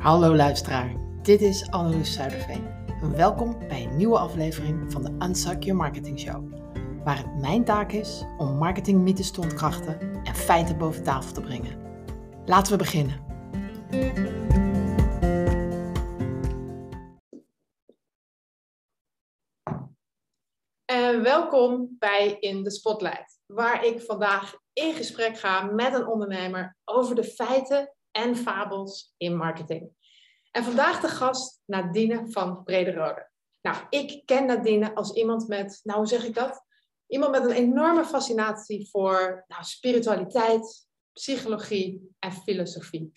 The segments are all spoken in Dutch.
Hallo luisteraar, dit is Anneloes Zuiderveen. Welkom bij een nieuwe aflevering van de Unsuck Your Marketing Show. Waar het mijn taak is om marketingmythes te ontkrachten en feiten boven tafel te brengen. Laten we beginnen. En welkom bij In de Spotlight, waar ik vandaag in gesprek ga met een ondernemer over de feiten en fabels in marketing. En vandaag de gast Nadine van Brederode. Nou, ik ken Nadine als iemand met, nou hoe zeg ik dat? Iemand met een enorme fascinatie voor nou, spiritualiteit, psychologie en filosofie.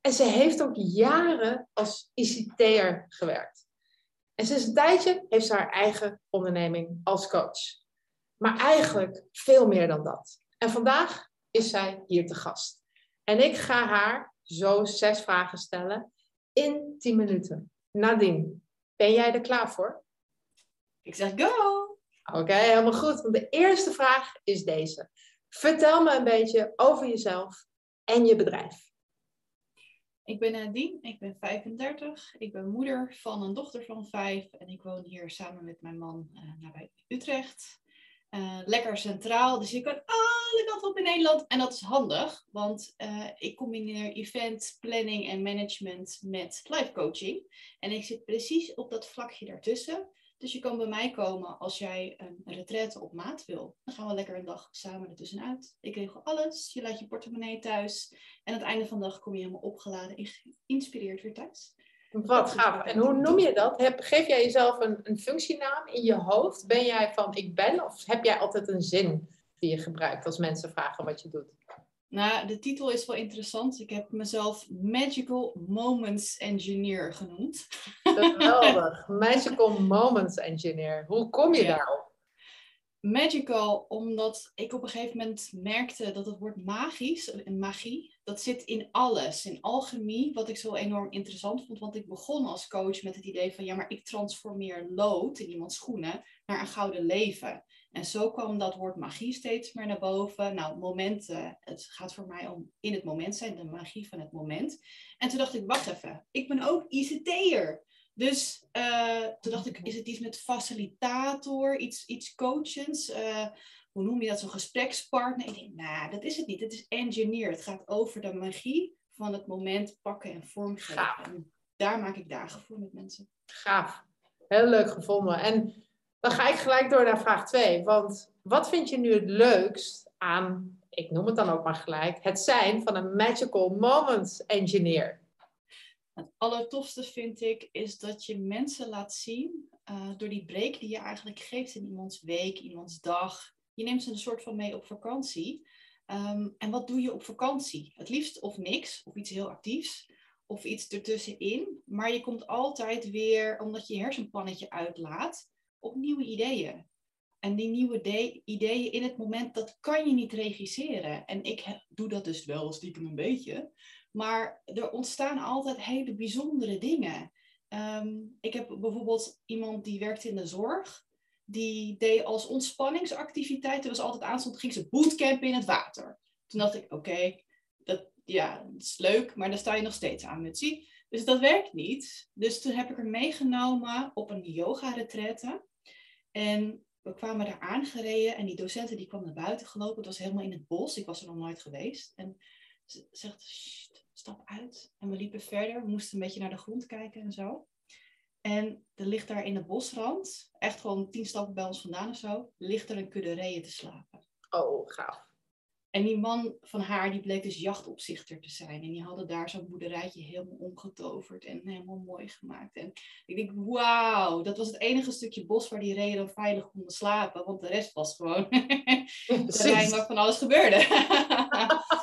En ze heeft ook jaren als ICT'er gewerkt. En sinds een tijdje heeft ze haar eigen onderneming als coach. Maar eigenlijk veel meer dan dat. En vandaag is zij hier te gast. En ik ga haar zo zes vragen stellen in 10 minuten. Nadine, ben jij er klaar voor? Ik zeg go! Oké, helemaal goed. Want de eerste vraag is deze. Vertel me een beetje over jezelf en je bedrijf. Ik ben Nadine, ik ben 35. Ik ben moeder van een dochter van 5 en ik woon hier samen met mijn man uh, nabij Utrecht. Uh, lekker centraal, dus je kan alle kanten op in Nederland. En dat is handig, want uh, ik combineer event, planning en management met live coaching. En ik zit precies op dat vlakje daartussen. Dus je kan bij mij komen als jij een retraite op maat wil. Dan gaan we lekker een dag samen ertussenuit. Ik regel alles. Je laat je portemonnee thuis. En aan het einde van de dag kom je helemaal opgeladen en geïnspireerd weer thuis. Wat gaaf. En hoe noem je dat? Heb, geef jij jezelf een, een functienaam in je hoofd? Ben jij van ik ben? Of heb jij altijd een zin die je gebruikt als mensen vragen wat je doet? Nou, de titel is wel interessant. Ik heb mezelf Magical Moments Engineer genoemd. Geweldig. Magical Moments Engineer. Hoe kom je ja. daarop? Magical, omdat ik op een gegeven moment merkte dat het woord magisch, en magie, dat zit in alles. In alchemie, wat ik zo enorm interessant vond. Want ik begon als coach met het idee van, ja, maar ik transformeer lood in iemands schoenen naar een gouden leven. En zo kwam dat woord magie steeds meer naar boven. Nou, momenten, het gaat voor mij om in het moment zijn, de magie van het moment. En toen dacht ik, wacht even, ik ben ook ICT'er. Dus uh, toen dacht ik, is het iets met facilitator, iets, iets coachens? Uh, hoe noem je dat, zo'n gesprekspartner? Ik denk, nou, dat is het niet. Het is engineer. Het gaat over de magie van het moment pakken en vormgeven. Gaaf. En daar maak ik dagen voor met mensen. Gaaf. Heel leuk gevonden. En dan ga ik gelijk door naar vraag 2. Want wat vind je nu het leukst aan, ik noem het dan ook maar gelijk, het zijn van een Magical Moments Engineer? Het allertofste vind ik is dat je mensen laat zien uh, door die break die je eigenlijk geeft in iemands week, iemands dag. Je neemt ze een soort van mee op vakantie. Um, en wat doe je op vakantie? Het liefst of niks, of iets heel actiefs, of iets ertussenin. Maar je komt altijd weer, omdat je je hersenpannetje uitlaat, op nieuwe ideeën. En die nieuwe ideeën in het moment, dat kan je niet regisseren. En ik doe dat dus wel stiekem een beetje. Maar er ontstaan altijd hele bijzondere dingen. Um, ik heb bijvoorbeeld iemand die werkte in de zorg. Die deed als ontspanningsactiviteit, er was altijd aanstond, ging ze bootcampen in het water. Toen dacht ik, oké, dat, ja, dat is leuk, maar daar sta je nog steeds aan met zie. Dus dat werkt niet. Dus toen heb ik er meegenomen op een yoga-retraite. En we kwamen daar aangereden en die docenten die kwam naar buiten gelopen. Het was helemaal in het bos. Ik was er nog nooit geweest. En ze zegt, stap uit. En we liepen verder. We moesten een beetje naar de grond kijken en zo. En er ligt daar in de bosrand, echt gewoon tien stappen bij ons vandaan of zo, ligt er een kudde reeën te slapen. Oh, gaaf. En die man van haar, die bleek dus jachtopzichter te zijn. En die hadden daar zo'n boerderijtje helemaal omgetoverd en helemaal mooi gemaakt. En ik denk, wauw, dat was het enige stukje bos waar die reeën dan veilig konden slapen. Want de rest was gewoon terrein waar van alles gebeurde.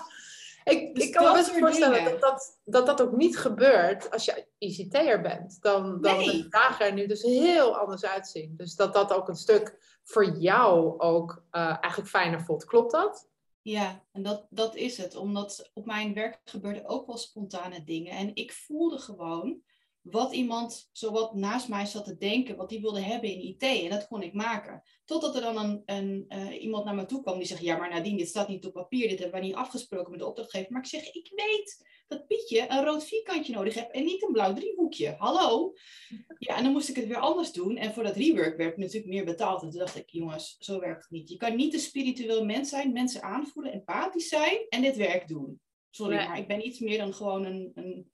ik, dus ik kan me best voorstellen dat dat, dat dat ook niet gebeurt als je ICT'er bent. Dan, dan nee. de dagen er nu dus heel anders uitzien. Dus dat dat ook een stuk voor jou ook uh, eigenlijk fijner voelt. Klopt dat? Ja, en dat, dat is het. Omdat op mijn werk gebeurden ook wel spontane dingen. En ik voelde gewoon wat iemand zowat naast mij zat te denken, wat die wilde hebben in IT. En dat kon ik maken. Totdat er dan een, een uh, iemand naar me toe kwam die zegt, ja maar Nadine, dit staat niet op papier, dit hebben wij niet afgesproken met de opdrachtgever. Maar ik zeg, ik weet dat Pietje een rood vierkantje nodig heeft en niet een blauw driehoekje. Hallo? Ja, en dan moest ik het weer anders doen. En voor dat rework werd natuurlijk meer betaald. En toen dacht ik, jongens, zo werkt het niet. Je kan niet een spiritueel mens zijn, mensen aanvoelen, empathisch zijn en dit werk doen. Sorry, maar ik ben iets meer dan gewoon een, een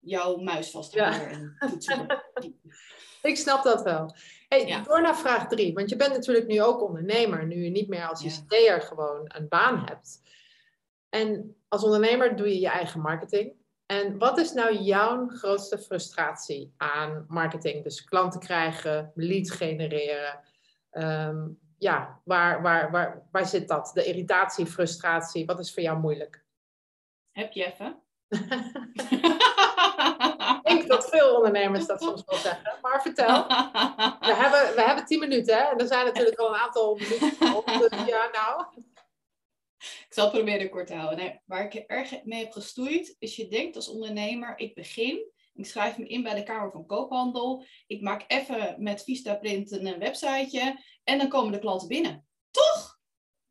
jouw muis vasthouden ja. en toetsen. ik snap dat wel. Hey, Door naar vraag drie, want je bent natuurlijk nu ook ondernemer, nu je niet meer als ICT'er gewoon een baan hebt. En als ondernemer doe je je eigen marketing. En wat is nou jouw grootste frustratie aan marketing? Dus klanten krijgen, leads genereren. Ehm, ja, waar, waar, waar, waar zit dat? De irritatie, frustratie, wat is voor jou moeilijk? Heb je even? ik denk dat veel ondernemers dat soms wel zeggen. Maar vertel. We hebben, we hebben tien minuten hè? en er zijn natuurlijk al een aantal minuten. Dus ja, nou. Ik zal het proberen kort te houden. Waar ik erg mee heb gestoeid, is je denkt als ondernemer, ik begin, ik schrijf me in bij de Kamer van Koophandel, ik maak even met Vistaprint een websiteje en dan komen de klanten binnen. Toch?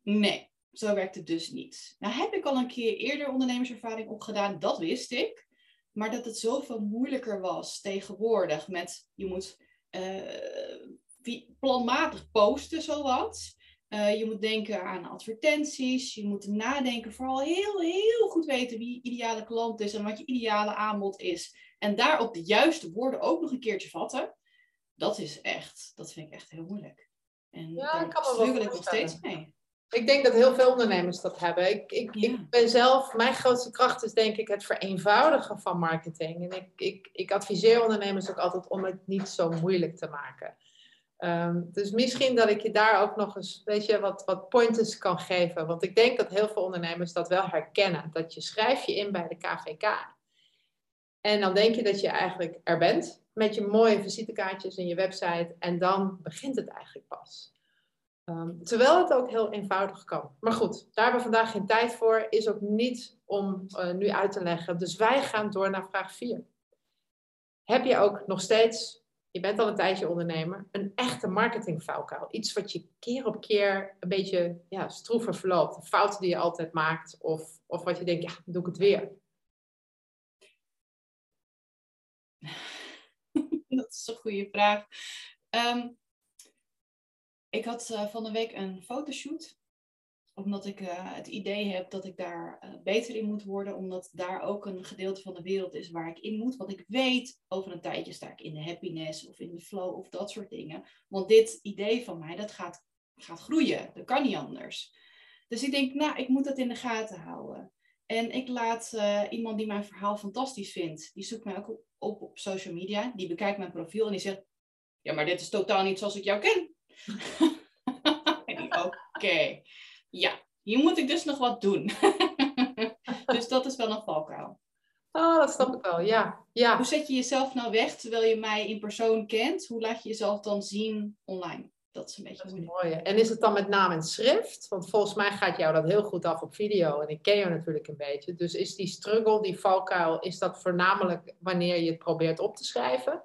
Nee, zo werkt het dus niet. Nou heb ik al een keer eerder ondernemerservaring opgedaan, dat wist ik. Maar dat het zoveel moeilijker was tegenwoordig met je moet uh, planmatig posten zowat. Uh, je moet denken aan advertenties. Je moet nadenken, vooral heel, heel goed weten wie je ideale klant is en wat je ideale aanbod is. En daarop de juiste woorden ook nog een keertje vatten. Dat is echt, dat vind ik echt heel moeilijk. En ja, daar struggle ik nog steeds mee. Ik denk dat heel veel ondernemers dat hebben. Ik, ik, ik ben zelf, mijn grootste kracht is denk ik het vereenvoudigen van marketing. En ik, ik, ik adviseer ondernemers ook altijd om het niet zo moeilijk te maken. Um, dus misschien dat ik je daar ook nog eens weet je, wat, wat pointers kan geven. Want ik denk dat heel veel ondernemers dat wel herkennen. Dat je schrijf je in bij de KVK. En dan denk je dat je eigenlijk er bent met je mooie visitekaartjes en je website. En dan begint het eigenlijk pas. Um, terwijl het ook heel eenvoudig kan. Maar goed, daar hebben we vandaag geen tijd voor. Is ook niet om uh, nu uit te leggen. Dus wij gaan door naar vraag 4. Heb je ook nog steeds, je bent al een tijdje ondernemer, een echte marketingvuilkuil? Iets wat je keer op keer een beetje ja, stroever verloopt. Fouten die je altijd maakt. Of, of wat je denkt, ja, doe ik het weer. Dat is een goede vraag. Um, ik had uh, van de week een fotoshoot. Omdat ik uh, het idee heb dat ik daar uh, beter in moet worden. Omdat daar ook een gedeelte van de wereld is waar ik in moet. Want ik weet, over een tijdje sta ik in de happiness of in de flow of dat soort dingen. Want dit idee van mij, dat gaat, gaat groeien. Dat kan niet anders. Dus ik denk, nou, ik moet dat in de gaten houden. En ik laat iemand die mijn verhaal fantastisch vindt, die zoekt mij ook op, op social media. Die bekijkt mijn profiel en die zegt, ja, maar dit is totaal niet zoals ik jou ken. Oké, ja, hier moet ik dus nog wat doen. dus dat is wel een valkuil. Oh, dat snap ik wel, ja. ja. Hoe zet je jezelf nou weg terwijl je mij in persoon kent? Hoe laat je jezelf dan zien online? Dat is een beetje dat mooi. En is het dan met naam en schrift? Want volgens mij gaat jou dat heel goed af op video. En ik ken jou natuurlijk een beetje. Dus is die struggle, die valkuil, is dat voornamelijk wanneer je het probeert op te schrijven?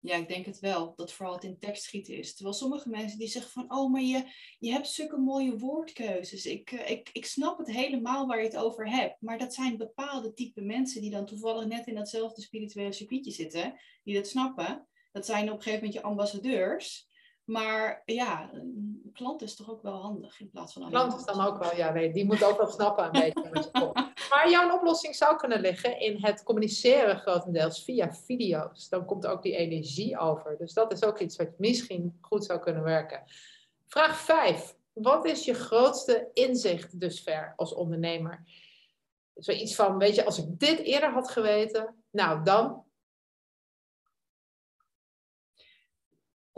Ja, ik denk het wel. Dat vooral het in tekst schieten is. Terwijl sommige mensen die zeggen van, oh, maar je, je hebt zulke mooie woordkeuzes. Ik, eh, ik, ik snap het helemaal waar je het over hebt. Maar dat zijn bepaalde type mensen die dan toevallig net in datzelfde spirituele circuitje zitten. Die dat snappen. Dat zijn op een gegeven moment je ambassadeurs. Maar ja, een klant is toch ook wel handig in plaats van... Klant is dan ook wel, ja, nee, die moet ook wel snappen een beetje. Maar jouw oplossing zou kunnen liggen in het communiceren grotendeels via video's. Dan komt ook die energie over. Dus dat is ook iets wat misschien goed zou kunnen werken. Vraag 5. Wat is je grootste inzicht dusver als ondernemer? Zoiets van, weet je, als ik dit eerder had geweten, nou dan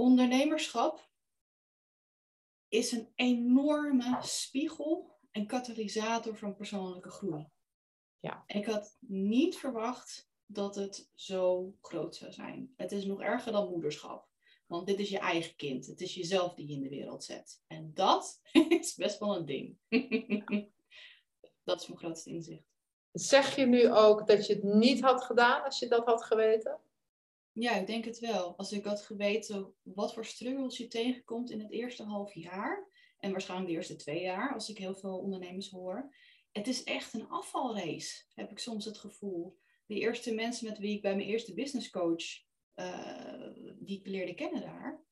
Ondernemerschap is een enorme spiegel en katalysator van persoonlijke groei. Ja. Ik had niet verwacht dat het zo groot zou zijn. Het is nog erger dan moederschap. Want dit is je eigen kind. Het is jezelf die je in de wereld zet. En dat is best wel een ding. dat is mijn grootste inzicht. Zeg je nu ook dat je het niet had gedaan als je dat had geweten? Ja, ik denk het wel. Als ik had geweten wat voor struggles je tegenkomt in het eerste half jaar, en waarschijnlijk de eerste twee jaar, als ik heel veel ondernemers hoor. Het is echt een afvalrace, heb ik soms het gevoel. De eerste mensen met wie ik bij mijn eerste business coach, uh, die ik leerde kennen daar,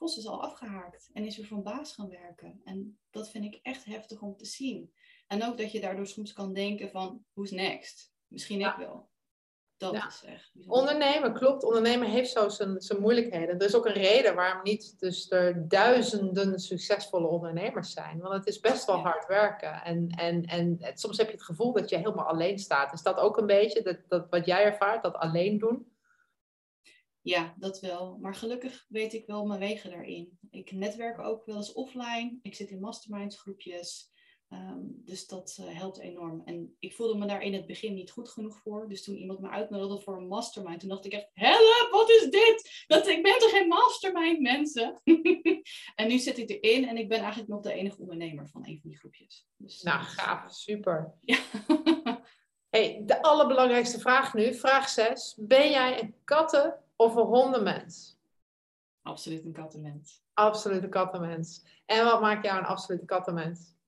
Gos is al afgehaakt en is weer van baas gaan werken. En dat vind ik echt heftig om te zien. En ook dat je daardoor soms kan denken van, who's next? Misschien ik wel. Dat is echt Ondernemen, klopt. Ondernemen heeft zo zijn, zijn moeilijkheden. Er is ook een reden waarom niet dus er duizenden succesvolle ondernemers zijn. Want het is best wel hard werken. En, en, en soms heb je het gevoel dat je helemaal alleen staat. Is dat ook een beetje dat, dat wat jij ervaart, dat alleen doen? Ja, dat wel. Maar gelukkig weet ik wel mijn wegen daarin. Ik netwerk ook wel eens offline. Ik zit in masterminds groepjes. Ehm, dus dat uh, helpt enorm. En ik voelde me daar in het begin niet goed genoeg voor. Dus toen iemand me uitnodigde voor een mastermind, toen dacht ik echt, help, wat is dit? Dat, ik ben toch geen mastermind, mensen? en nu zit ik erin en ik ben eigenlijk nog de enige ondernemer van een van die groepjes. Dus, nou, gaaf, super. Ja. hey, de allerbelangrijkste vraag nu, vraag 6. Ben jij een katten- of een hondenmens? Absoluut een kattenmens. Absoluut een kattenmens. En wat maakt jou een absolute kattenmens?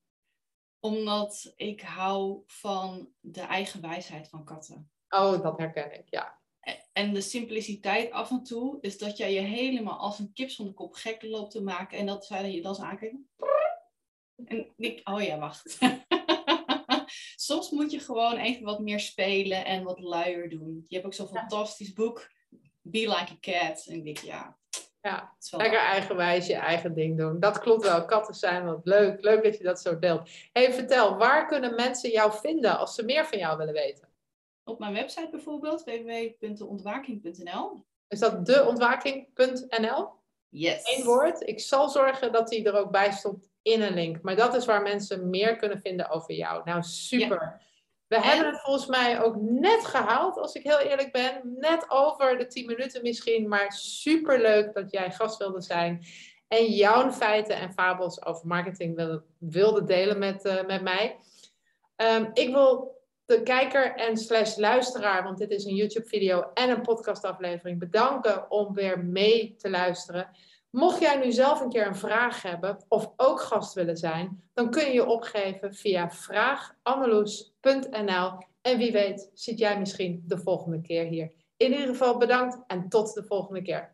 Omdat ik hou van de eigen wijsheid van katten. Oh, dat herken ik, ja. En de simpliciteit af en toe is dat jij je helemaal als een kip van de kop gek loopt te maken. En dat zij je dan aankijken. En ik, oh ja, wacht. Soms moet je gewoon even wat meer spelen en wat luier doen. Je hebt ook zo'n fantastisch boek, Be Like a Cat. En ik denk, ja, ja, lekker eigenwijs je eigen ding doen. Dat klopt wel. Katten zijn wat leuk. Leuk dat je dat zo deelt. hey, vertel, waar kunnen mensen jou vinden als ze meer van jou willen weten? Op mijn website bijvoorbeeld, www.deontwaking.nl. Is dat deontwaking.nl? Yes. Eén woord. Ik zal zorgen dat die er ook bij stond in een link. Maar dat is waar mensen meer kunnen vinden over jou. Nou, super. We hebben het volgens mij ook net gehaald, als ik heel eerlijk ben. Net over de 10 minuten misschien. Maar super leuk dat jij gast wilde zijn. En jouw feiten en fabels over marketing wilde, wilde delen met, uh, met mij. Um, ik wil de kijker en slash luisteraar, want dit is een YouTube video en een podcastaflevering, bedanken om weer mee te luisteren. Mocht jij nu zelf een keer een vraag hebben of ook gast willen zijn, dan kun je je opgeven via vraaganneloes.nl. En wie weet zit jij misschien de volgende keer hier. In ieder geval bedankt en tot de volgende keer.